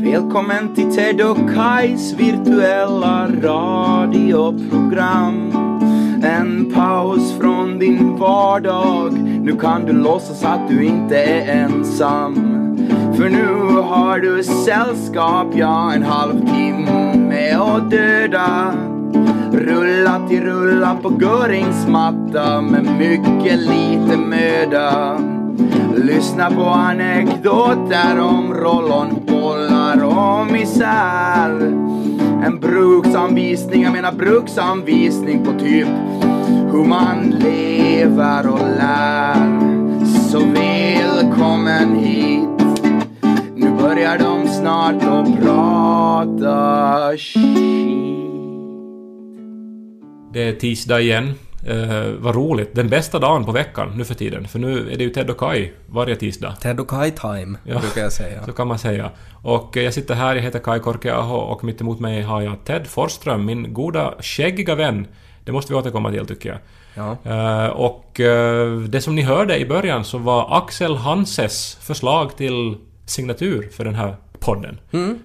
Välkommen till Ted och Kajs virtuella radioprogram. En paus från din vardag. Nu kan du låtsas att du inte är ensam. För nu har du sällskap, ja, en halvtimme att döda. Rulla till rulla på Görings matta med mycket lite möda. Lyssna på anekdoter om Rollon och misär. En bruksanvisning, jag menar bruksanvisning på typ hur man lever och lär. Så välkommen hit. Nu börjar de snart att prata skit. Det är tisdag igen. Eh, vad roligt. Den bästa dagen på veckan nu för tiden. För nu är det ju Ted och Kai varje tisdag. Ted och Kai time, Ja. brukar jag säga. Så kan man säga. Och eh, jag sitter här, jag heter Kai Korkeaho och mitt emot mig har jag Ted Forsström, min goda skäggiga vän. Det måste vi återkomma till tycker jag. Ja. Eh, och eh, det som ni hörde i början så var Axel Hanses förslag till signatur för den här podden.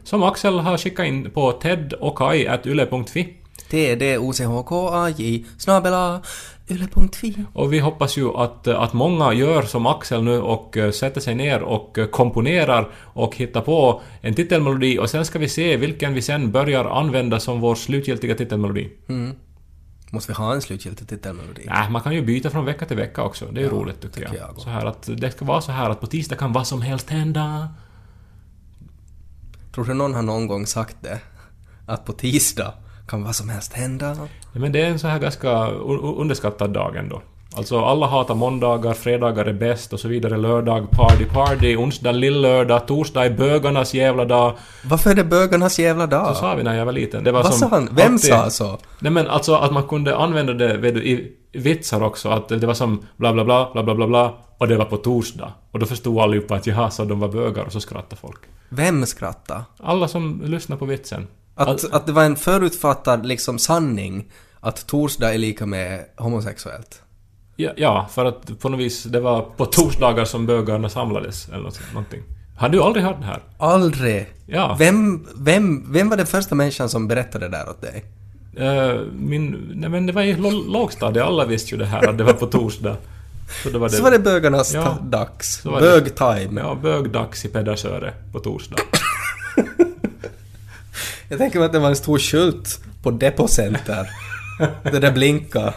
Som Axel har skickat in på tedochkai.yle.fi. TDOCHKAJ snabela yle.fi. Och vi hoppas ju att, att många gör som Axel nu och eh, sätter sig ner och eh, komponerar och hittar på en titelmelodi och sen ska vi se vilken vi sen börjar använda som vår slutgiltiga titelmelodi. Måste vi ha en slutgiltig titelmelodi? Nej, man kan ju byta från vecka till vecka också. Det är ju roligt tycker jag. tycker jag också. så här att det ska vara så här att på tisdag kan vad som helst hända. Tror du någon har någon gång sagt det? Att på tisdag kan vad som helst hända? Ja, men det är en så här ganska underskattad dag ändå. Alltså alla hatar måndagar, fredagar är bäst och så vidare. Lördag, party, party, onsdag, lillördag, torsdag är bögarnas jävla dag. Varför är det bögarnas jävla dag? Så sa vi när jag var liten. Det var Vad sa han? Vem alltid- sa så? Nej men alltså att man kunde använda det vet du, i vitsar också. Att det var som bla bla bla, bla bla bla bla. Och det var på torsdag. Och då förstod allihopa att jaha, så de var bögar och så skrattade folk. Vem skratta? Alla som lyssnar på vitsen. Att, att det var en förutfattad liksom sanning att torsdag är lika med homosexuellt? Ja, ja, för att på något vis, det var på torsdagar som bögarna samlades eller något, någonting. Har du aldrig hört det här? Aldrig! Ja. Vem, vem, vem var den första människan som berättade det där åt dig? Eh, min... Nej men det var i lå- lågstadiet, alla visste ju det här att det var på torsdag. Så det var det. Så var det bögarnas Ja. dags. Bög-time. Ja, bögdags i Pedersöre på torsdag. Jag tänker mig att det var en stor skylt på Depocenter. det där blinka.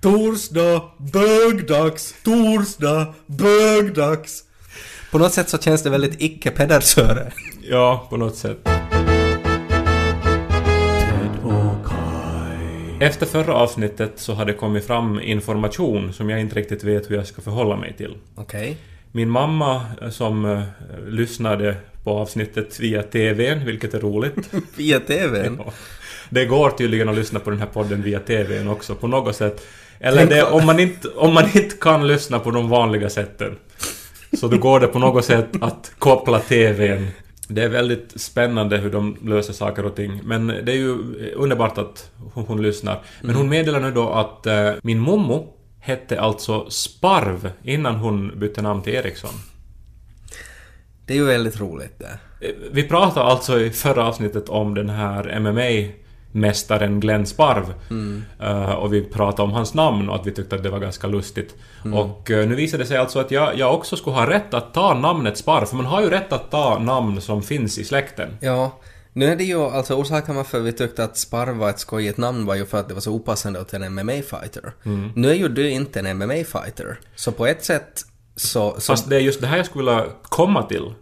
torsdag, bögdags, torsdag, bögdags. På något sätt så känns det väldigt icke-Pedersöre. Ja, på något sätt. Efter förra avsnittet så har det kommit fram information som jag inte riktigt vet hur jag ska förhålla mig till. Okej. Min mamma som eh, lyssnade på avsnittet via TVn, vilket är roligt. Via TVn. Ja. Det går tydligen att lyssna på den här podden via TVn också på något sätt. Eller det, om, man inte, om man inte kan lyssna på de vanliga sätten. Så då går det på något sätt att koppla TVn. Det är väldigt spännande hur de löser saker och ting. Men det är ju underbart att hon, hon lyssnar. Men hon meddelar nu då att eh, min mommo hette alltså Sparv innan hon bytte namn till Eriksson. Det är ju väldigt roligt det. Eh, Vi pratade alltså i förra avsnittet om den här MMA-mästaren Glenn Sparv. Eh, och vi pratade om hans namn och att vi tyckte att det var ganska lustigt. Och eh, nu visade det sig alltså att jag, jag också skulle ha rätt att ta namnet Sparv, för man har ju rätt att ta namn som finns i släkten. Ja. Nu är det ju, alltså orsaken varför vi tyckte att Sparv var ett skojigt namn var ju för att det var så opassande åt en MMA-fighter. Nu är ju du inte en MMA-fighter. Så på ett sätt så... så Fast det är just det här jag skulle vilja komma till.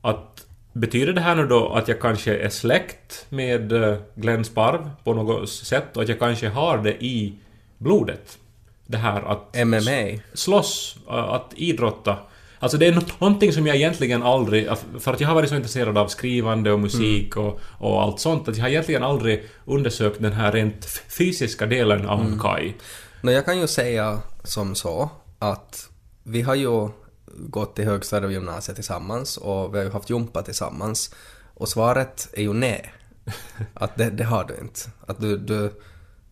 Att betyder det här nu då att jag kanske är släkt med eh, Glenn Sparv på något sätt och att jag kanske har det i blodet? Det här att MMA. slåss, att idrotta. Alltså det är nå- någonting som jag egentligen aldrig... För att jag har varit så intresserad av skrivande och musik och, och allt sånt att jag har egentligen aldrig undersökt den här rent fysiska delen av Kai. Nå, jag kan ju säga som så att vi har ju gått i högstadiet och gymnasiet tillsammans och vi har ju haft jumpa tillsammans. Och svaret är ju nej. Att det, det har du inte. Att du, du,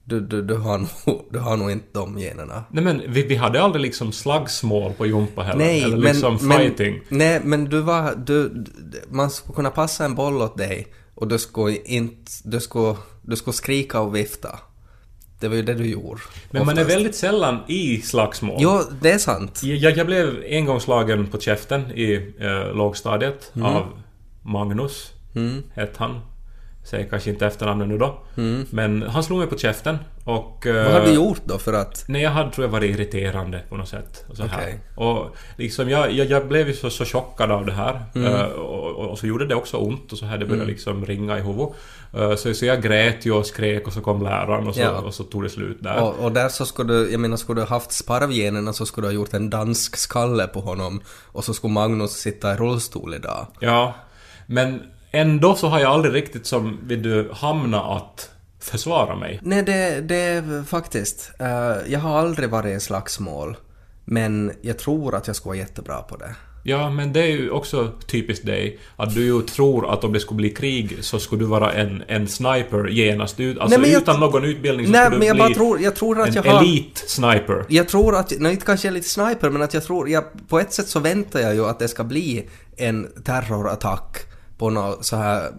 du, du, du, har nog, du har nog inte de generna. Nej men vi, vi hade aldrig liksom slagsmål på jumpa heller. Nej, eller men, liksom men, fighting. nej, men du var, du, man skulle kunna passa en boll åt dig och du skulle inte, du skulle, du skulle skrika och vifta. Det var ju det du gjorde. men man är väldigt sällan i slagsmål. Jo, det är sant. Jag, jag blev en gång slagen på käften i eh, lågstadiet Mm. av Magnus, hette han. Säger kanske inte efternamnet nu då. Men han slog mig på käften och... eh, Mm. Vad har du gjort då för att... Nej, jag hade tror jag varit irriterande på något sätt. Och, så här. Och liksom jag, jag, jag blev ju så, så chockad av det här. Mm. Eh, och, och, så gjorde det också ont och så här det började liksom ringa i huvudet. Eh, så, så jag grät ju och skrek och så kom läraren och så, Ja. och så tog det slut där. Och, och där så skulle du, jag menar skulle du haft sparvgenerna så skulle du ha gjort en dansk skalle på honom och så skulle Magnus sitta i rullstol idag. Ja, men ändå så har jag aldrig riktigt som, vill du, hamna att försvara mig. Nej, det, det är faktiskt. eh, jag har aldrig varit i slagsmål. Men jag tror att jag skulle vara jättebra på det. Ja, men det är ju också typiskt dig, att du ju tror att om det skulle bli krig så skulle du vara en, en sniper genast. Du, alltså Nej, men utan någon utbildning så Nej, skulle men du jag bli bara tror, jag tror att en jag har... elit-sniper. Jag tror att, nej inte kanske lite sniper, men att jag tror, jag, på ett sätt så väntar jag ju att det ska bli en terrorattack på något så här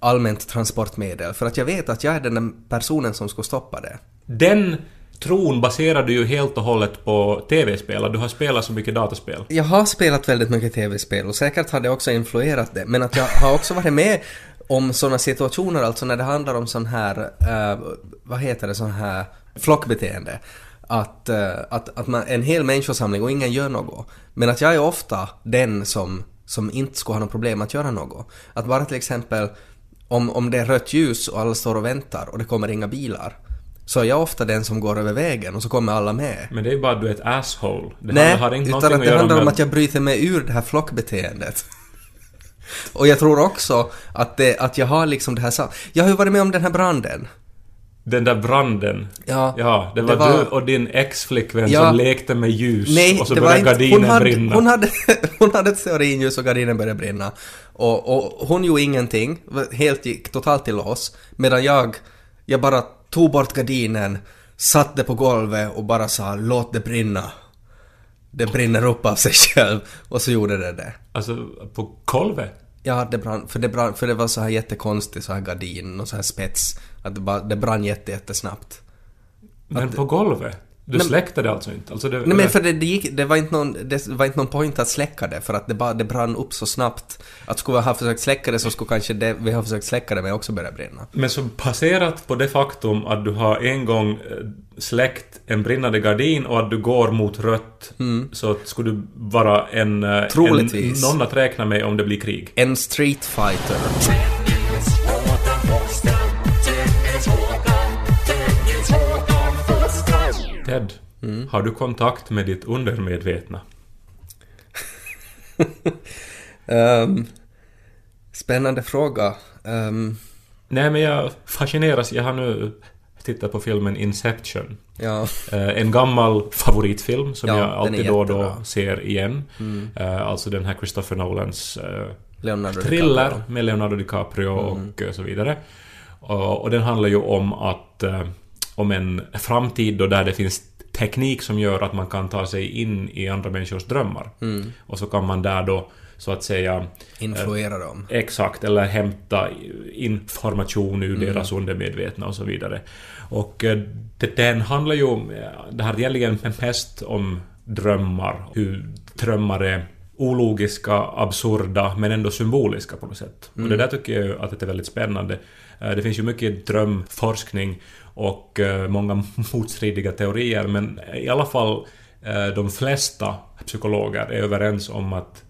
allmänt transportmedel. För att jag vet att jag är den där personen som skulle stoppa det. Den tron baserar du ju helt och hållet på TV-spel, du har spelat så mycket dataspel. Jag har spelat väldigt mycket tv-spel och säkert har det också influerat det, men att jag har också varit med om sådana situationer, alltså när det handlar om sån här, eh, vad heter det, sån här flockbeteende. Att, eh, att, att man, en hel människosamling och ingen gör något. Men att jag är ofta den som, som inte skulle ha något problem att göra något. Att bara till exempel, om, om det är rött ljus och alla står och väntar och det kommer inga bilar, så är jag ofta den som går över vägen och så kommer alla med. Men det är ju bara att du är ett asshole. Det Nej, har inte utan någonting att det handlar om med- att jag bryter mig ur det här flockbeteendet. Och jag tror också att, det, att jag har liksom det här Jag har ju varit med om den här branden. Den där branden. Ja, Ja, det var, det var- du och din ex-flickvän Ja. som lekte med ljus Nej, och så började inte... gardinen Hon hade, brinna. hon, hade, hon hade ett stearinljus och gardinen började brinna. Och, och hon gjorde ingenting, helt gick totalt till lås. Medan jag, jag bara tog bort gardinen, satte på golvet och bara sa låt det brinna. Det brinner upp av sig själv. Och så gjorde det det. Alltså, på golvet? Ja, det brann, för det, brann, för det var så här jättekonstigt så här gardin och så här spets. Att det, bara, det brann jätte, jättesnabbt. Men på golvet? Du Nej, släckte det alltså inte? Alltså det, Nej men för det, det, gick, det, var inte någon, det var inte någon point att släcka det för att det, bara, det brann upp så snabbt. Att skulle vi ha försökt släcka det så skulle kanske det vi har försökt släcka det med också börja brinna. Men så baserat på det faktum att du har en gång eh, släckt en brinnande gardin och att du går mot rött så skulle du vara en... eh, Troligtvis. En, någon att räkna med om det blir krig. En street Ted, har du kontakt med ditt undermedvetna? Ehm, spännande fråga. Ehm, Nej men jag fascineras, jag har nu tittat på filmen Inception. ja, Eh, en gammal favoritfilm som Ja, jag alltid då och då ser igen. Eh, alltså den här Christopher Nolans eh, Leonardo thriller DiCaprio. med Leonardo DiCaprio Mm. och så vidare. Och, den handlar ju om att om en framtid då där det finns teknik som gör att man kan ta sig in i andra människors drömmar. Mm. Och så kan man där då så att säga Influera dem. Exakt, eller hämta information ur Mm. deras undermedvetna och så vidare. Och eh, det, den handlar ju om, eh, det här egentligen mest om drömmar, hur drömmar är ologiska, absurda, men ändå symboliska på något sätt. Och det där tycker jag att det är väldigt spännande. Eh, Det finns ju mycket drömforskning och eh, många motstridiga teorier, men i alla fall eh, de flesta psykologer är överens om att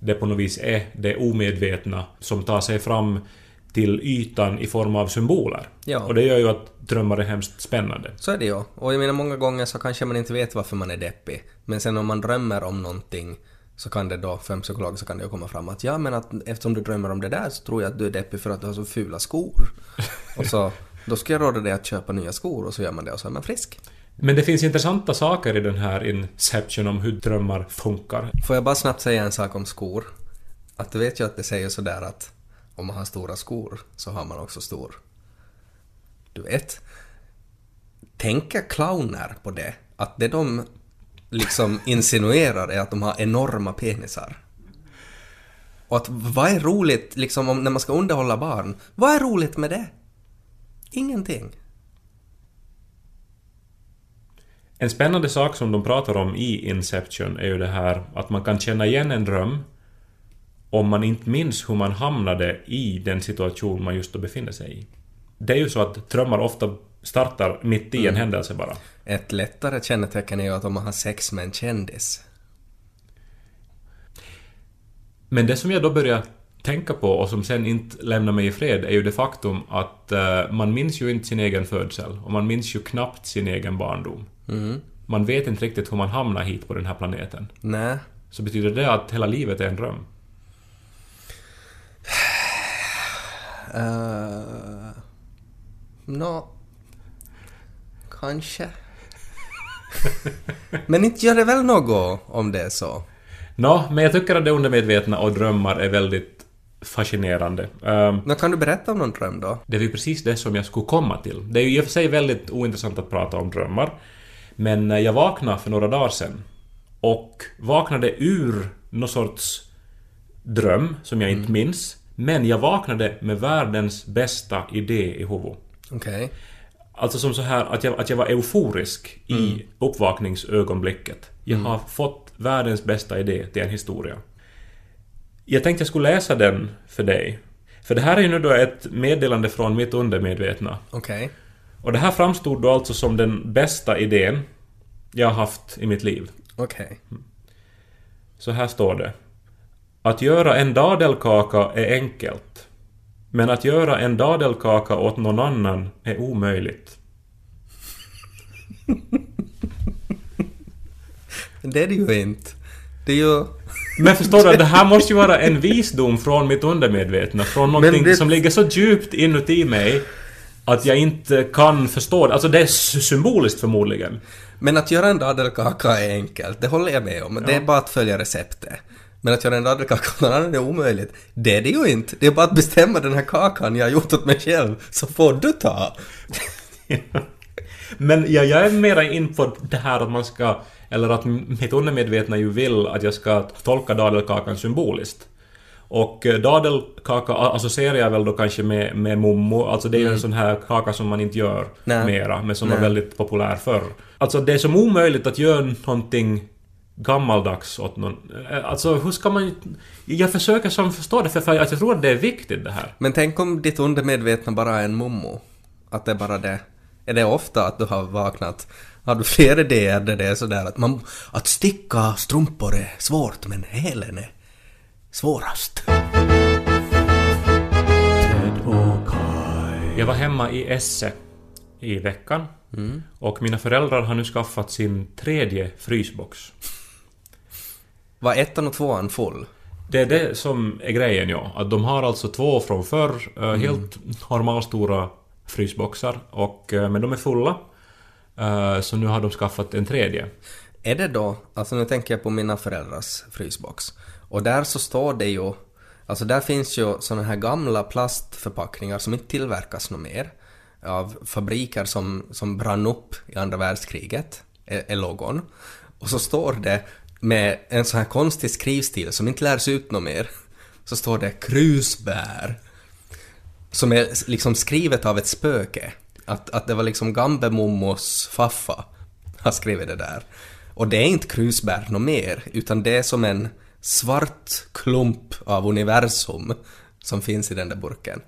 det på något vis är det omedvetna som tar sig fram till ytan i form av symboler. Ja. Och det gör ju att drömmar är hemskt spännande. Så är det ju. Och jag menar många gånger så kanske man inte vet varför man är deppig. Men sen om man drömmer om någonting så kan det då, för en psykolog så kan det ju komma fram att ja men att eftersom du drömmer om det där så tror jag att du är deppig för att du har så fula skor. och så, då ska jag råda dig att köpa nya skor och så gör man det och så är man frisk. Men det finns intressanta saker i den här Inception om hur drömmar funkar. Får jag bara snabbt säga en sak om skor? Att du vet ju att det säger sådär att om man har stora skor så har man också stor... Du vet? tänker clowner på det? Att det de liksom insinuerar är att de har enorma penisar. Och att vad är roligt liksom om, när man ska underhålla barn? Vad är roligt med det? Ingenting. En spännande sak som de pratar om i Inception är ju det här att man kan känna igen en dröm om man inte minns hur man hamnade i den situation man just då befinner sig i. Det är ju så att drömmar ofta startar mitt i en händelse bara. Ett lättare kännetecken är ju att om man har sex med en kändis. Men det som jag då börjar tänka på och som sen inte lämnar mig i fred är ju det faktum att eh, man minns ju inte sin egen födsel och man minns ju knappt sin egen barndom. Mm. Man vet inte riktigt hur man hamnar hit på den här planeten. Nej. Så betyder det att hela livet är en dröm? Uh, Nå... Kanske. Men inte gör det väl något om det är så? Nå, men jag tycker att det undermedvetna och drömmar är väldigt fascinerande. Nå, kan du berätta om någon dröm då? Det är ju precis det som jag skulle komma till. Det är ju i och för sig väldigt ointressant att prata om drömmar. Men eh, jag vaknade för några dagar sedan. Och vaknade ur någon sorts dröm som jag inte minns. Men jag vaknade med världens bästa idé i huvudet. Okej. Alltså som så här att jag, att jag var euforisk i uppvakningsögonblicket. Jag har fått världens bästa idé till en historia. Jag tänkte jag skulle läsa den för dig. För det här är ju nu då ett meddelande från mitt undermedvetna. Okej. Och det här framstod då alltså som den bästa idén jag har haft i mitt liv. Okej. Så här står det. Att göra en dadelkaka är enkelt. Men att göra en dadelkaka åt någon annan är omöjligt. Det är det ju inte. Det är ju... Men förstår du, det här måste ju vara en visdom från mitt undermedvetna. Från någonting det- som ligger så djupt inuti mig att jag inte kan förstå det. Alltså det är sy- symboliskt förmodligen. Men att göra en dadelkaka är enkelt, det håller jag med om. Det är bara att följa receptet. Men att göra en dadelkaka åt någon annan är omöjligt. Det är det ju inte. Det är bara att bestämma den här kakan jag har gjort åt mig själv, så får du ta. Men ja, jag är mera in på det här att man ska... Eller att mitt undermedvetna ju vill att jag ska tolka dadelkakan symboliskt. Och eh, dadelkaka associerar jag väl då kanske med, med mommo. Alltså det är ju en sån här kaka som man inte gör Nej. mera, men som Nej. var väldigt populär förr. Alltså det är som omöjligt att göra någonting gammaldags åt någon... eh, Alltså hur ska man... Jag försöker som förstå det för för att jag tror att det är viktigt det här. Men tänk om ditt undermedvetna bara är en mommo. Att det är bara det. Är det ofta att du har vaknat? Har du fler idéer där det är sådär att man... Att sticka strumpor är svårt men hälen är svårast. Jag var hemma i Esse i veckan. Och mina föräldrar har nu skaffat sin tredje frysbox. Var ettan och tvåan full? Det är det som är grejen ja. Att de har alltså två från förr, eh, helt normalstora frysboxar. Och, eh, men de är fulla. Eh, så nu har de skaffat en tredje. Är det då, alltså nu tänker jag på mina föräldrars frysbox. Och där så står det ju, alltså där finns ju såna här gamla plastförpackningar som inte tillverkas något mer. Av fabriker som, som brann upp i andra världskriget, e, är, är logon. Och så står det med en sån här konstig skrivstil som inte lärs ut något mer. Så står det krusbär. Som är liksom skrivet av ett spöke. Att, att det var liksom Gambemommos faffa har skrivit det där. Och det är inte krusbär något mer, utan det är som en svart klump av universum som finns i den där burken.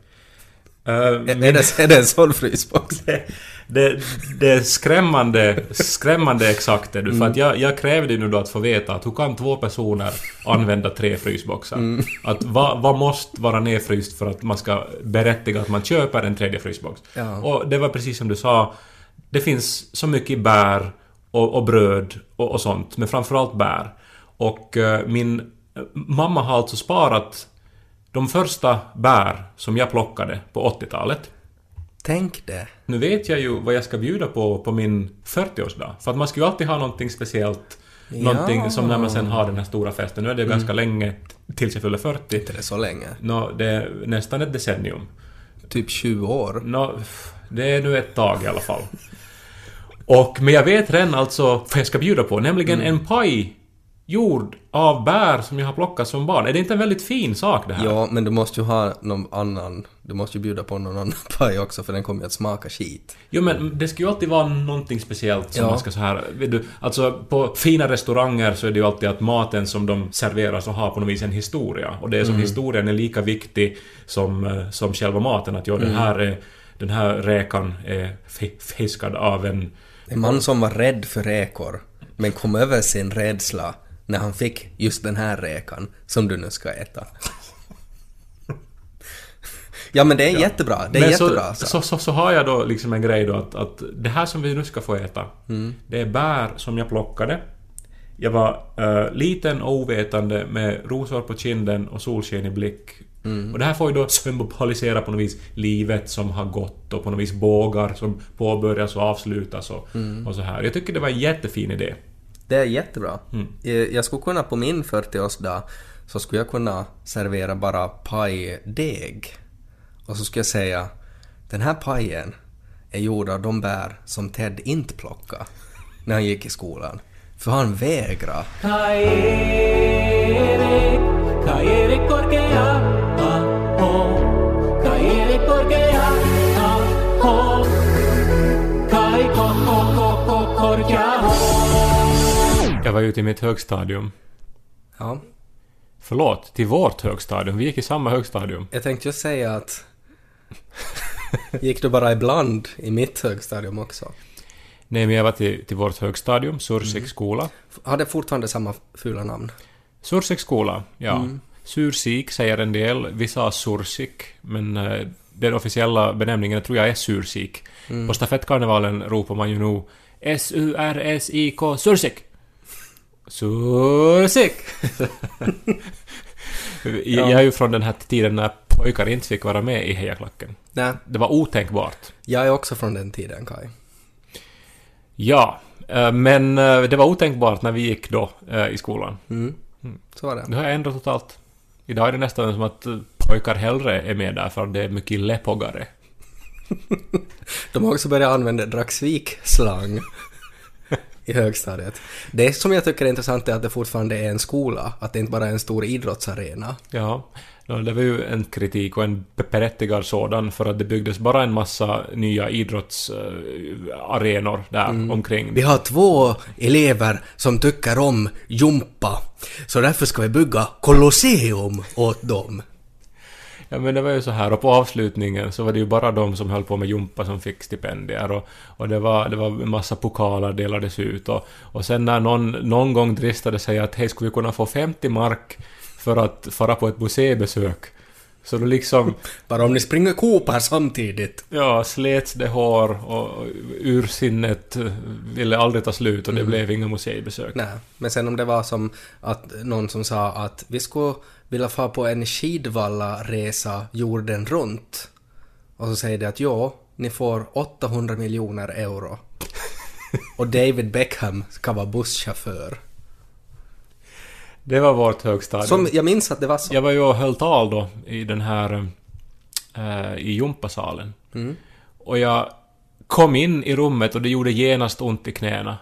Eh, Är, är, det, är det en sån frysbox? det, det, det är skrämmande, skrämmande exakt är du. För att jag, jag krävde nu då att få veta att hur kan två personer använda tre frysboxar? Att vad, vad måste vara nedfryst för att man ska berättiga att man köper en tredje frysbox? Ja. Och det var precis som du sa, det finns så mycket bär och, och bröd och, och sånt, men framförallt bär. Och eh, min mamma har alltså sparat de första bär som jag plockade på 80-talet. Tänk det. Nu vet jag ju vad jag ska bjuda på på min 40-årsdag. För att man ska ju alltid ha någonting speciellt. Någonting som när man sen har den här stora festen. Nu är det ju ganska länge tills jag fyller 40. Inte det så länge. Nå, det är nästan ett decennium. Typ 20 år. Nå, det är nu ett tag i alla fall. Och, men jag vet redan alltså vad jag ska bjuda på, nämligen en paj gjord av bär som jag har plockat som barn. Är det inte en väldigt fin sak det här? Ja, men du måste ju ha någon annan. Du måste ju bjuda på någon annan paj också för den kommer ju att smaka skit. Jo men det ska ju alltid vara någonting speciellt som Ja. man ska så här... Vet du, alltså på fina restauranger så är det ju alltid att maten som de serverar så har på något vis en historia. Och det är som historien är lika viktig som, eh, som själva maten. Att ja, den här är... Den här räkan är fi- fiskad av en... En man som var rädd för räkor, men kom över sin rädsla när han fick just den här räkan som du nu ska äta. Ja men det är jättebra, det är Men jättebra. så, Så, så, så, har jag då liksom en grej då att, att det här som vi nu ska få äta, Mm. det är bär som jag plockade. Jag var eh, liten och ovetande med rosor på kinden och solsken i blick. Mm. Och det här får ju då symbolisera på något vis livet som har gått och på något vis bågar som påbörjas och avslutas och, Mm. och så här. Jag tycker det var en jättefin idé. Det är jättebra. Eh, Jag skulle kunna på min 40-årsdag så skulle jag kunna servera bara pajdeg. Och så skulle jag säga den här pajen är gjord av de bär som Ted inte plockade när han gick i skolan. För han vägrade. Kai ko, ko, ko, ko, korkea, ho. Jag var ute i mitt högstadium. Ja, Förlåt, till vårt högstadium. Vi gick i samma högstadium. jag tänkte ju säga att gick du bara ibland i mitt högstadium också? Nej, men jag var till, till vårt högstadium, Sursik Mm. skola. Hade fortfarande samma fula namn? Sursik skola, ja. Mm. Sursik säger en del, vi sa Sursik, men eh, den officiella benämningen tror jag är Sursik. Mm. På stafettkarnevalen ropar man ju nog S-U-R-S-I-K Sursik! Sursik! Jag är ju från den här tiden när pojkar inte fick vara med i hejaklacken. Nej, Det var otänkbart. jag är också från den tiden Kai. Ja, eh, men eh, det var otänkbart när vi gick då eh, i skolan. Mm. Så var det. Det har jag ändrat totalt. Idag är det nästan som att pojkar hellre är med där för att det är mycket läpphoggare. De har också börjat använda Dragsvik-slang i högstadiet. Det som jag tycker är intressant är att det fortfarande är en skola, att det inte bara är en stor idrottsarena. Ja, det var ju en kritik och en berättigad sådan för att det byggdes bara en massa nya idrottsarenor där omkring. Vi har två elever som tycker om jumpa, så därför ska vi bygga Colosseum åt dem. Ja men det var ju så här och på avslutningen så var det ju bara de som höll på med jumpa som fick stipendier och, och det, var, det var en massa pokaler delades ut och, och sen när någon någon gång dristade sig att hej skulle vi kunna få 50 mark för att fara på ett museibesök? Så då liksom Bara om ni springer Cooper samtidigt. ja slets det hår och ursinnet ville aldrig ta slut och det blev inga museibesök. Nej, men sen om det var som att någon som sa att vi skulle vilja få på en skidvalla-resa jorden runt. Och så säger det att ja, ni får 800 miljoner euro. Och David Beckham ska vara busschaufför. Det var vårt högstadium. Som, jag minns att det var så. Jag var ju och höll tal då i den här... eh, i gympasalen. Mm. Och jag kom in i rummet och det gjorde genast ont i knäna.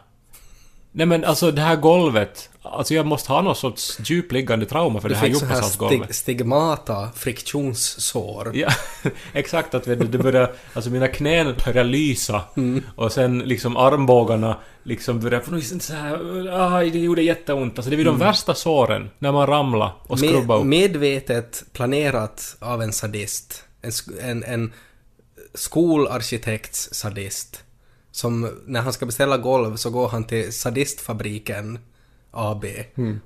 Nej men alltså det här golvet. Alltså jag måste ha någon sorts djupliggande trauma för Du det här fick så här gympasalsgolvet. stig, stigmata, friktionssår. Ja, exakt att du, det började, alltså mina knän började lysa Mm. och sen liksom armbågarna liksom började på något så här, aj, det gjorde jätteont. Alltså det var de värsta såren när man ramlade och skrubbade Med, upp. medvetet planerat av en sadist. En, en, en skolarkitekts sadist. Som när han ska beställa golv så går han till Sadistfabriken AB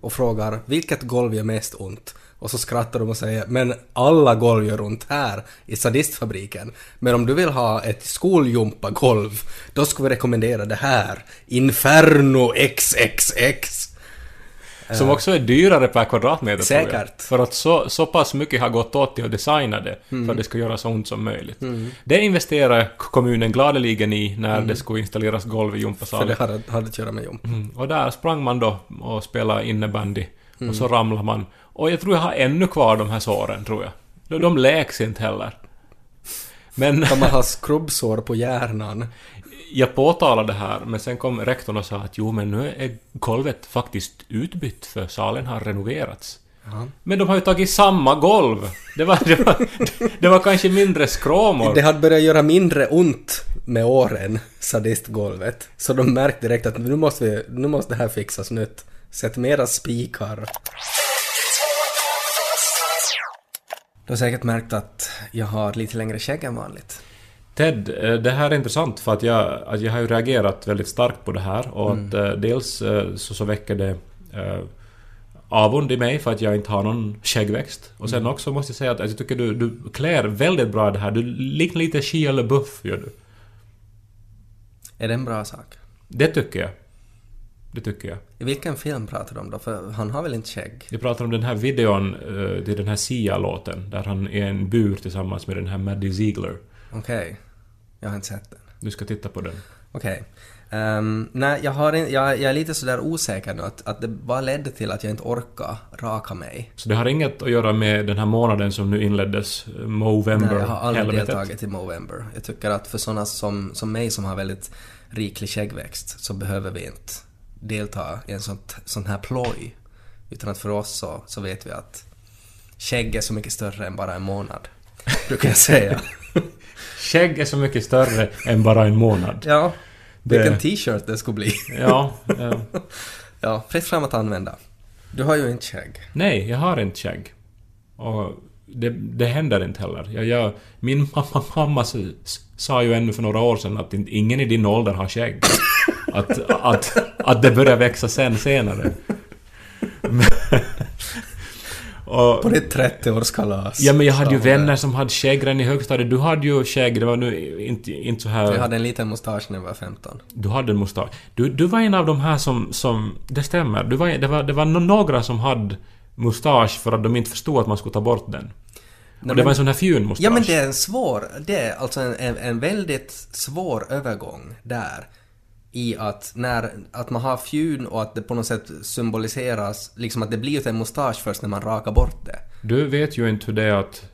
och frågar vilket golv gör mest ont? Och så skrattar de och säger men alla golv gör ont här i Sadistfabriken. Men om du vill ha ett skoljumpagolv då ska vi rekommendera det här. Inferno XXX. Som också är dyrare per kvadratmeter tror jag. Säkert. För att så, så pass mycket har gått åt till att designa det för att det ska göra så ont som möjligt. Det investerade kommunen gladeligen i när det skulle installeras golv i För det hade, hade att göra med jump. Mm. Och där sprang man då och spelade innebandy. Och så ramlade man. Och jag tror jag har ännu kvar de här såren, tror jag. De, de läks inte heller. Men Kan man ha skrubbsår på hjärnan? Jag påtalade det här, men sen kom rektorn och sa att jo, men nu är golvet faktiskt utbytt för salen har renoverats. Ja. Men de har ju tagit samma golv! Det var, det var, det var kanske mindre skråmor. Det hade börjat göra mindre ont med åren, sadistgolvet. Så de märkte direkt att nu måste, vi, nu måste det här fixas nytt. Sätt mera spikar. Du har säkert märkt att jag har lite längre skägg än vanligt. Ted, eh, det här är intressant för att jag, att jag har ju reagerat väldigt starkt på det här och att eh, dels eh, så, så väcker det eh, avund i mig för att jag inte har någon skäggväxt. Och sen också måste jag säga att jag tycker du, du klär väldigt bra det här. Du liknar lite Shia LaBeouf, gör du. Är det en bra sak? Det tycker jag. Det tycker jag. I vilken film pratar du om då? För han har väl inte skägg? Vi pratar om den här videon till den här Sia-låten där han är i en bur tillsammans med den här Maddie Ziegler. Okej. Jag har inte sett den. Du ska titta på den. Okej. Ehm, nej, jag, har en, jag, jag är lite sådär osäker nu att, att det bara ledde till att jag inte orkar raka mig. Så det har inget att göra med den här månaden som nu inleddes, Movember, Nej, jag har aldrig helvetet. deltagit i Movember. Jag tycker att för sådana som, som mig som har väldigt riklig skäggväxt så behöver vi inte delta i en sånt, sån här ploj. Utan att för oss så, så vet vi att skägg är så mycket större än bara en månad. Brukar jag säga. Skägg är så mycket större än bara en månad. ja, Det- vilken t-shirt det skulle bli. Ja, ja. Ja, fritt fram att använda. Du har ju inte skägg. Nej, jag har inte skägg. Och det, det händer inte heller. Jag, jag, min mamma, mamma sa ju ännu för några år sedan att ingen i din ålder har skägg. Att, att, att det börjar växa sen senare. Och, På ditt 30-årskalas. ja men jag hade ju vänner det. som hade skägg redan i högstadiet. Du hade ju skägg, det var nu inte, inte så här... Jag hade en liten mustasch när jag var 15. Du hade en mustasch. Du, du var en av de här som... som det stämmer. Du var, det, var, det var några som hade mustasch för att de inte förstod att man skulle ta bort den. och det men- var en sån här fjunmustasch. Ja men det är en svår, det är alltså en, en, en väldigt svår övergång där. I att när, att man har fjun och att det på något sätt symboliseras, liksom att det blir en mustasch först när man rakar bort det. Du vet ju inte hur det är att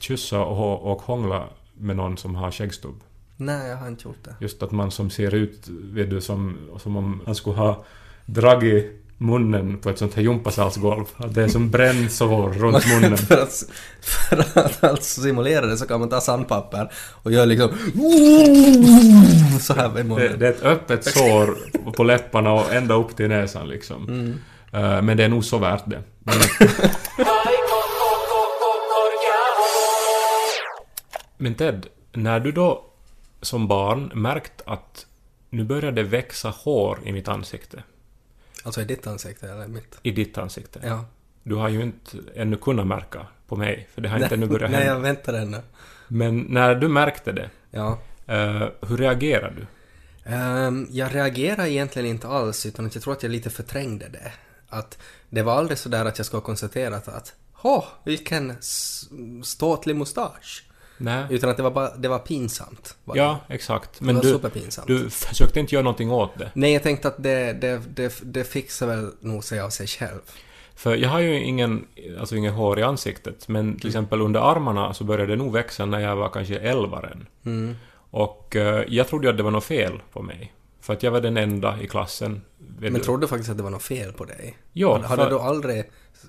kyssa och, och hångla med någon som har skäggstubb. Nej, jag har inte gjort det. Just att man som ser ut, vet du, som, som om han skulle ha dragit munnen på ett sånt här gympasalsgolv. Att det är som brännsår runt munnen. för, att, för att alltså simulera det så kan man ta sandpapper och göra liksom så här Det, munnen. det är ett öppet sår på läpparna och ända upp till näsan liksom. Mm. Eh, men det är nog så värt det. Men, Ted, när du då som barn märkt att nu börjar det växa hår i mitt ansikte, Alltså i ditt ansikte eller mitt? i ditt ansikte. Ja. Du har ju inte ännu kunnat märka på mig, för det har inte ännu börjat Nej, jag hända. väntar ännu. Men när du märkte det, Ja. eh, hur reagerade du? Ehm, jag reagerar egentligen inte alls, utan jag tror att jag lite förträngde det. Att det var aldrig så där att jag skulle ha konstaterat att Åh, vilken ståtlig mustasch. Nej. Utan att det var bara, det var pinsamt. Det. Ja, exakt. det Men var du, superpinsamt. du försökte inte göra någonting åt det. Nej, jag tänkte att det, det, det, det fixar väl nog sig av sig själv. För jag har ju ingen, alltså ingen hår i ansiktet, men till exempel under armarna så började det nog växa när jag var kanske 11 än. Mm. Och eh, jag trodde att det var något fel på mig. För att jag var den enda i klassen. Men trodde du faktiskt att det var något fel på dig? Ja, hade för- du aldrig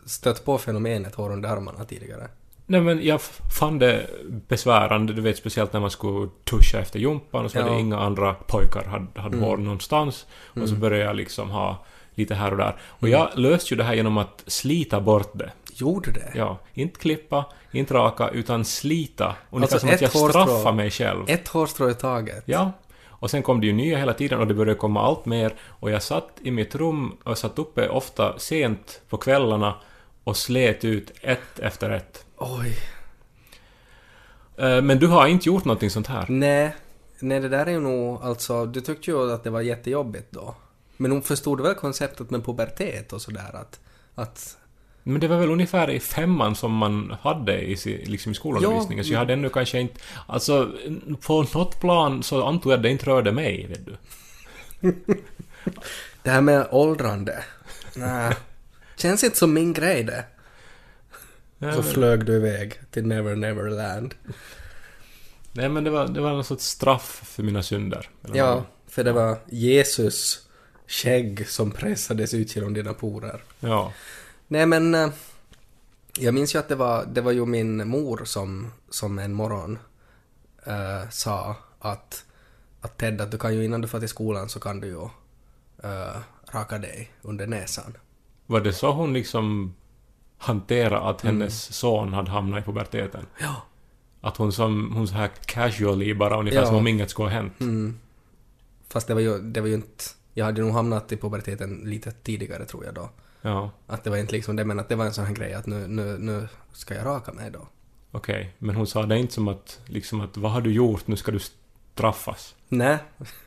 stött på fenomenet hår under armarna tidigare? Nej men jag fann det besvärande, du vet speciellt när man skulle tuscha efter jumpan och så Ja. det inga andra pojkar hade, hade Mm. hår någonstans. Och så började jag liksom ha lite här och där. Och Mm. jag löste ju det här genom att slita bort det. Gjorde det? Ja, inte klippa, inte raka, utan slita. Ungefär Alltså, som att jag straffar mig själv. Ett hårstrå i taget? Ja. Och sen kom det ju nya hela tiden och det började komma allt mer. Och jag satt i mitt rum och satt uppe ofta sent på kvällarna och slet ut ett efter ett. Oj. Eh, Men du har inte gjort någonting sånt här? Nej, nej det där är ju nog alltså, du tyckte ju att det var jättejobbigt då. Men hon förstod väl konceptet med pubertet och sådär att, att Men det var väl ungefär i femman som man hade i, liksom i skolundervisningen, så jag hade ännu kanske inte... Alltså, på något plan så antog jag att det inte rörde mig, vet du. det här med åldrande, nej, känns inte som min grej det. Så men- flög du iväg till Never Never Land. Nej men det var, det var någon sorts straff för mina synder. Ja, för det var Jesus skägg som pressades ut genom dina porer. Ja. Nej men, eh, jag minns ju att det var, det var ju min mor som, som en morgon eh, sa att, att Ted, att du kan ju innan du får till skolan så kan du ju eh, raka dig under näsan. Var det så hon liksom hanterade att hennes son hade hamnat i puberteten? Ja. Att hon som, hon så här casually bara ungefär Ja. som om inget skulle ha hänt. Mm. Fast det var ju, det var ju inte, jag hade nog hamnat i puberteten lite tidigare tror jag då. Ja, Att det var inte liksom det, men att det var en sån här grej att nu, nu, nu ska jag raka mig då. okej. Men hon sa det inte som att, liksom att vad har du gjort, nu ska du straffas. Nej,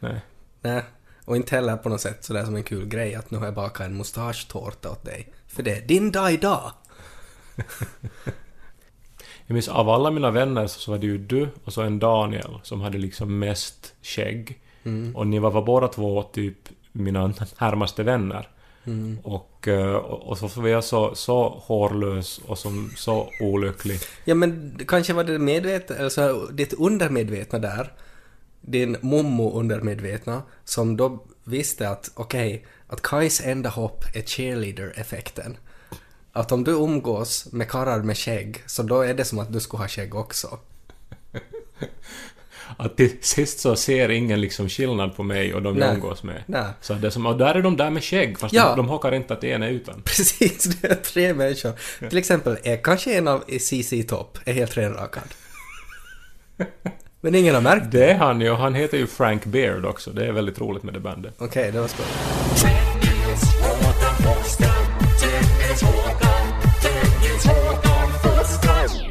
Nej. nej. Och inte heller på något sätt sådär som en kul grej att nu har jag bakat en mustaschtårta åt dig. För det är din dag idag. Jag minns av alla mina vänner så var det ju du och så en Daniel som hade liksom mest skägg. Mm. Och ni var, var båda två typ mina närmaste vänner. Mm. Och, eh, och så var jag så, så hårlös och som, så olycklig. Ja men kanske var det medvetna, alltså ditt undermedvetna där, din mommo undermedvetna, som då visste att okej, att Kais enda hopp är cheerleader-effekten. Att om du umgås med karlar med skägg, så då är det som att du skulle ha skägg också. Att till sist så ser ingen liksom skillnad på mig och de jag umgås med. Nej. Så det är som, och där är de där med skägg, fast Ja. de, de hockar inte att en är utan. Precis, det är tre människor. Till exempel är kanske en av CC Topp är helt renrakad. Men ingen har märkt det. Det är han ju, han heter ju Frank Beard också. Det är väldigt roligt med det bandet. Okej, det var skoj.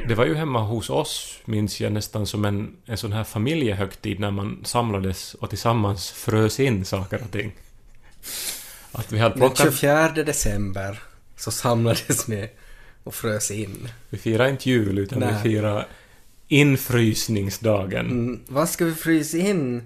Det var ju hemma hos oss, minns jag nästan som en, en sån här familjehögtid när man samlades och tillsammans frös in saker och ting. Att vi hade Den plockat... 24 december så samlades ni och frös in. Vi firade inte jul, utan Nej. vi firade infrysningsdagen. Mm, vad ska vi frysa in?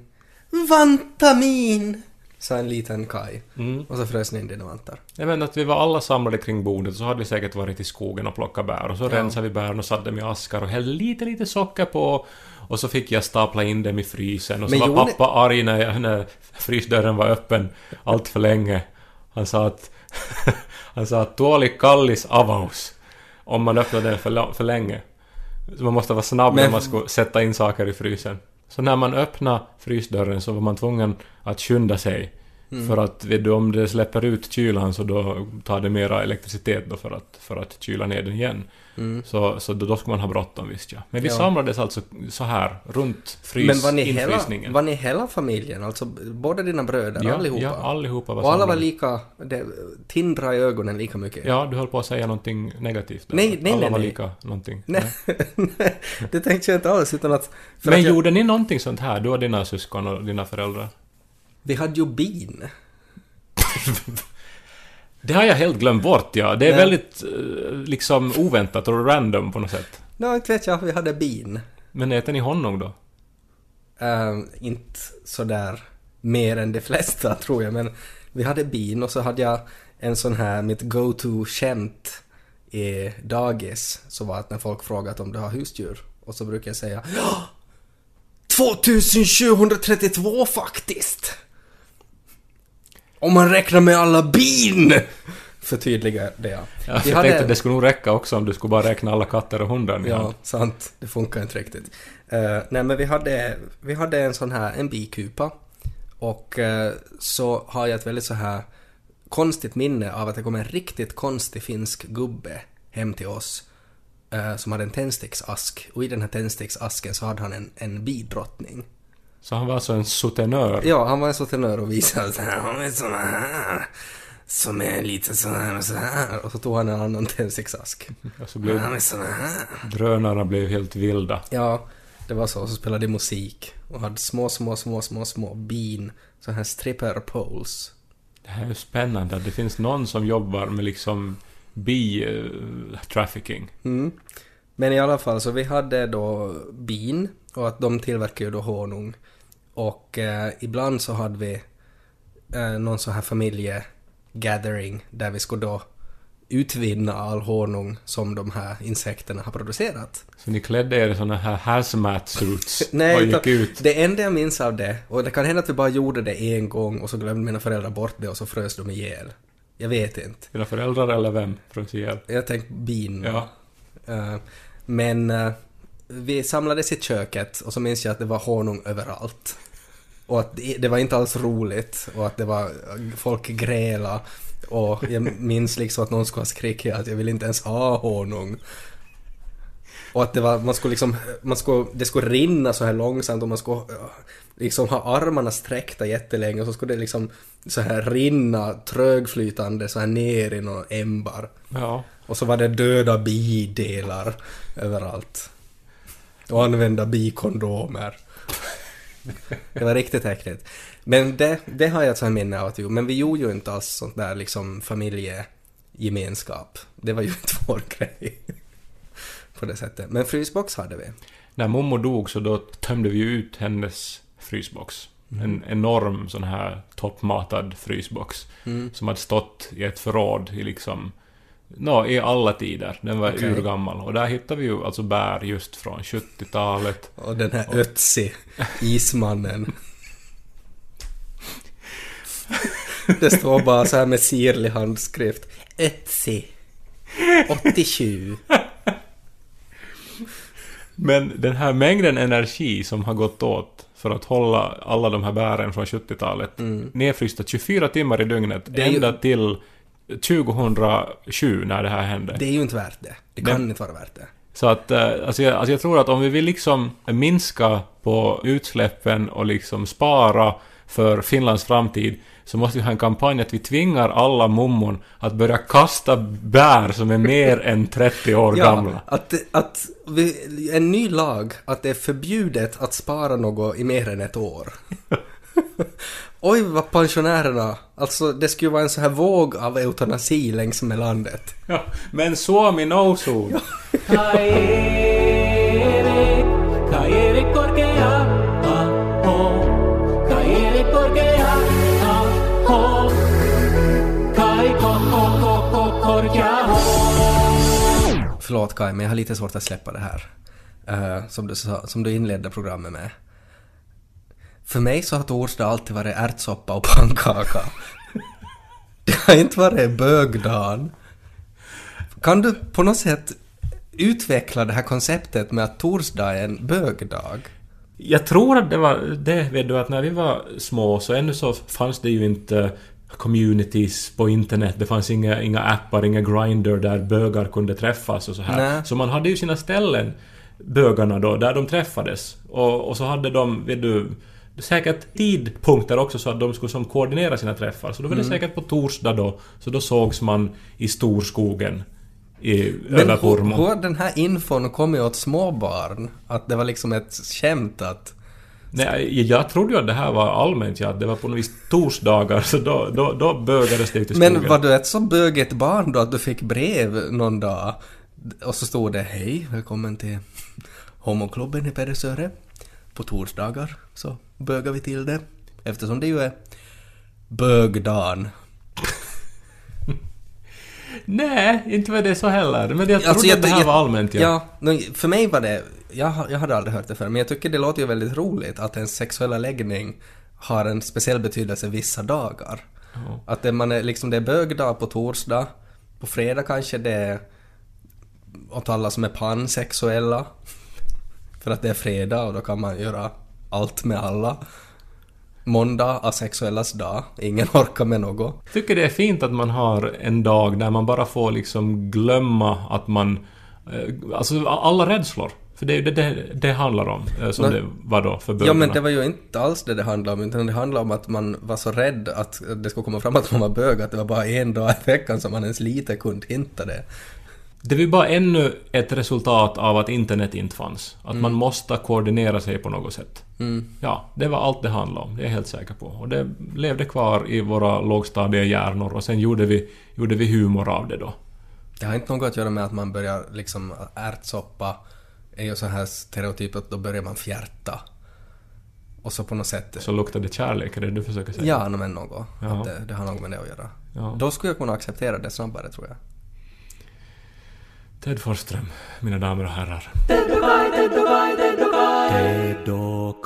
Vantamin! Sa en liten Kai. Mm. Och så frös ni in dina vantar. Jag menar att vi var alla samlade kring bordet, så hade vi säkert varit i skogen och plockat bär. Och så Ja. rensade vi bären och satte dem i askar och hällde lite, lite socker på. Och så fick jag stapla in dem i frysen. Och så Men var gjorde- pappa arg när, jag, när frysdörren var öppen allt för länge. Han sa att... han sa att tuoli kallis avaus. Om man öppnar den för, för länge. Så man måste vara snabb Men- när man ska sätta in saker i frysen. Så när man öppnade frysdörren så var man tvungen att skynda sig. Mm. För att vet du, om det släpper ut kylan så då tar det mera elektricitet då för att, för att kyla ner den igen. Mm. Så, så då, då ska man ha bråttom visst ja. Men vi Ja. samlades alltså så här runt frys, Men var ni, hela, var ni hela familjen? Alltså båda dina bröder? ja, allihopa? Ja, allihopa var och alla var lika... Det, tindra i ögonen lika mycket? Ja, du höll på att säga någonting negativt där. Nej, nej, Alla nej, var nej. lika någonting. Nej, nej, det tänkte jag inte alls utan att... Men att jag, gjorde ni någonting sånt här, du och dina syskon och dina föräldrar? Vi hade ju bin. Det har jag helt glömt bort, ja. Det är Nej. väldigt eh, liksom oväntat och random på något sätt. Nej, inte vet jag, vi hade bin. Men äter ni honung då? Ehm, inte sådär mer än de flesta tror jag, men vi hade bin och så hade jag en sån här, mitt go-to-skämt i dagis, så var att när folk frågat om du har husdjur, och så brukar jag säga ja 2732 faktiskt! Om man räknar med alla bin! Förtydligar det. Ja, jag hade- tänkte att det skulle nog räcka också om du skulle bara räkna alla katter och hundar Ja, hade. sant. Det funkar inte riktigt. Eh, nej, men vi hade, vi hade en sån här, en bikupa. Och eh, så har jag ett väldigt så här konstigt minne av att det kom en riktigt konstig finsk gubbe hem till oss. eh, som hade en tändsticksask. Och i den här tändsticksasken så hade han en, en bidrottning. Så han var alltså en soutenör. Ja, han var en soutenör och visade så här, han är sån här. Som är lite sån här och så här. Och så tog han en annan tändsticksask. Och så blev Han är sån här. drönarna blev helt vilda. Ja, det var så. Så spelade de musik och hade små, små, små, små, små bin. Så här stripper poles. Det här är spännande att det finns någon som jobbar med liksom bi-trafficking. Mm. Men i alla fall, så vi hade då bin och att de tillverkar ju då honung. Och eh, ibland så hade vi eh, någon sån här familjegathering där vi skulle då utvinna all honung som de här insekterna har producerat. Så ni klädde er i såna här hazmat suits Nej, och gick ut. det enda jag minns av det, och det kan hända att vi bara gjorde det en gång och så glömde mina föräldrar bort det och så frös de ihjäl. Jag vet inte. Dina föräldrar eller vem? Frös ihjäl. Jag tänkte bin. Ja. Eh, men eh, vi samlades i köket och så minns jag att det var honung överallt. Och att det, det var inte alls roligt och att det var eh, folk gräla och jag minns liksom att någon skulle ha skrikit att jag vill inte ens ha honung. Och att det var, man skulle liksom, man skulle, det skulle rinna så här långsamt och man skulle eh, liksom ha armarna sträckta jättelänge och så skulle det liksom så här rinna trögflytande så här ner i någon ämbar. Ja. Och så var det döda bidelar överallt. Och använda bikondomer. Det var riktigt äckligt. Men det, det har jag ett sånt minne av att vi gjorde. Men vi gjorde ju inte alls sånt där liksom familjegemenskap. Det var ju inte vår grej. På det sättet. Men frysbox hade vi. När mormor dog så då tömde vi ut hennes frysbox. En enorm sån här toppmatad frysbox. Som hade stått i ett förråd i liksom... Nå, i alla tider. Den var Okej. urgammal. Och där hittade vi ju alltså bär just från 70-talet. Och den här Ötzi, ismannen. Det står bara så här med sirlig handskrift. Ötzi. 87. Men den här mängden energi som har gått åt för att hålla alla de här bären från 70-talet nedfrysta 24 timmar i dygnet Mm. ju- ända till 2007 när det här hände. Det är ju inte värt det. Det kan Men- inte vara värt det. Så att, eh, alltså jag, alltså jag tror att om vi vill liksom minska på utsläppen och liksom spara för Finlands framtid så måste vi ha en kampanj att vi tvingar alla mummon att börja kasta bär som är mer än 30 år gamla. att, det- att vi, en ny lag att det är förbjudet att spara något i mer än ett år. Oj vad pensionärerna, alltså det skulle vara en så här våg av eutanasi längs med landet. Ja, men Suomi korkea, ho. Förlåt Kai, men jag har lite svårt att släppa det här. Eh, som, du sa, som du inledde programmet med. För mig så har torsdag alltid varit ärtsoppa och pannkaka. det har inte varit bögdagen. Kan du på något sätt utveckla det här konceptet med att torsdag är en bögdag? Jag tror att det var det, vet du, att när vi var små så ännu så fanns det ju inte communities på internet. Det fanns inga, inga appar, inga grinder där bögar kunde träffas och så här. Nej. Så man hade ju sina ställen, bögarna då, där de träffades. Och, och så hade de, vet du, säkert tidpunkter också så att de skulle som koordinera sina träffar. Så då var det säkert på torsdag då, så då sågs man i storskogen i, Men hur, har den här infon kommit åt småbarn? Att det var liksom ett skämt att... Nej, jag trodde ju att det här var allmänt, ja, det var på något vis torsdagar, så då, då, då bögades det ut i skogen. Men var du ett så bögigt barn då att du fick brev någon dag och så stod det Hej, välkommen till homoklubben i Pedersöre. På torsdagar så bögar vi till det. Eftersom det ju är bögdagen. Nej, inte var det så heller. Men jag trodde Alltså, jag- att det här jag- var allmänt, ja. Ja, för mig var det... Jag, jag hade aldrig hört det förr, men jag tycker det låter ju väldigt roligt att ens sexuella läggning har en speciell betydelse vissa dagar. Att det, man är, liksom, det är bögdag på torsdag, på fredag kanske det är åt alla som är pansexuella. För att det är fredag och då kan man göra allt med alla. Måndag, asexuellas dag. Ingen orkar med något. Tycker det är fint att man har en dag där man bara får liksom glömma att man... eh, Alltså alla rädslor. För det är ju det, det det handlar om, eh, som Nej. det var då för bögarna. Ja men det var ju inte alls det det handlade om, utan det handlade om att man var så rädd att det skulle komma fram att man var bög, att det var bara en dag i veckan som man ens lite kunde hinta det. Det var bara ännu ett resultat av att internet inte fanns. Att man måste koordinera sig på något sätt. Ja, det var allt det handlade om, det är jag helt säker på. Och det levde kvar i våra lågstadiehjärnor och sen gjorde vi, gjorde vi humor av det då. Det har inte något att göra med att man börjar liksom, ärtsoppa är ju så här stereotyp att då börjar man fjärta. Och så på något sätt... Så luktade kärlek, är det du försöker säga? Ja, men något. Att det, det har något med det att göra. Ja. Då skulle jag kunna acceptera det snabbare tror jag. Ted Forsström, mina damer och herrar. Ted och Kai, Ted och Kai, Ted och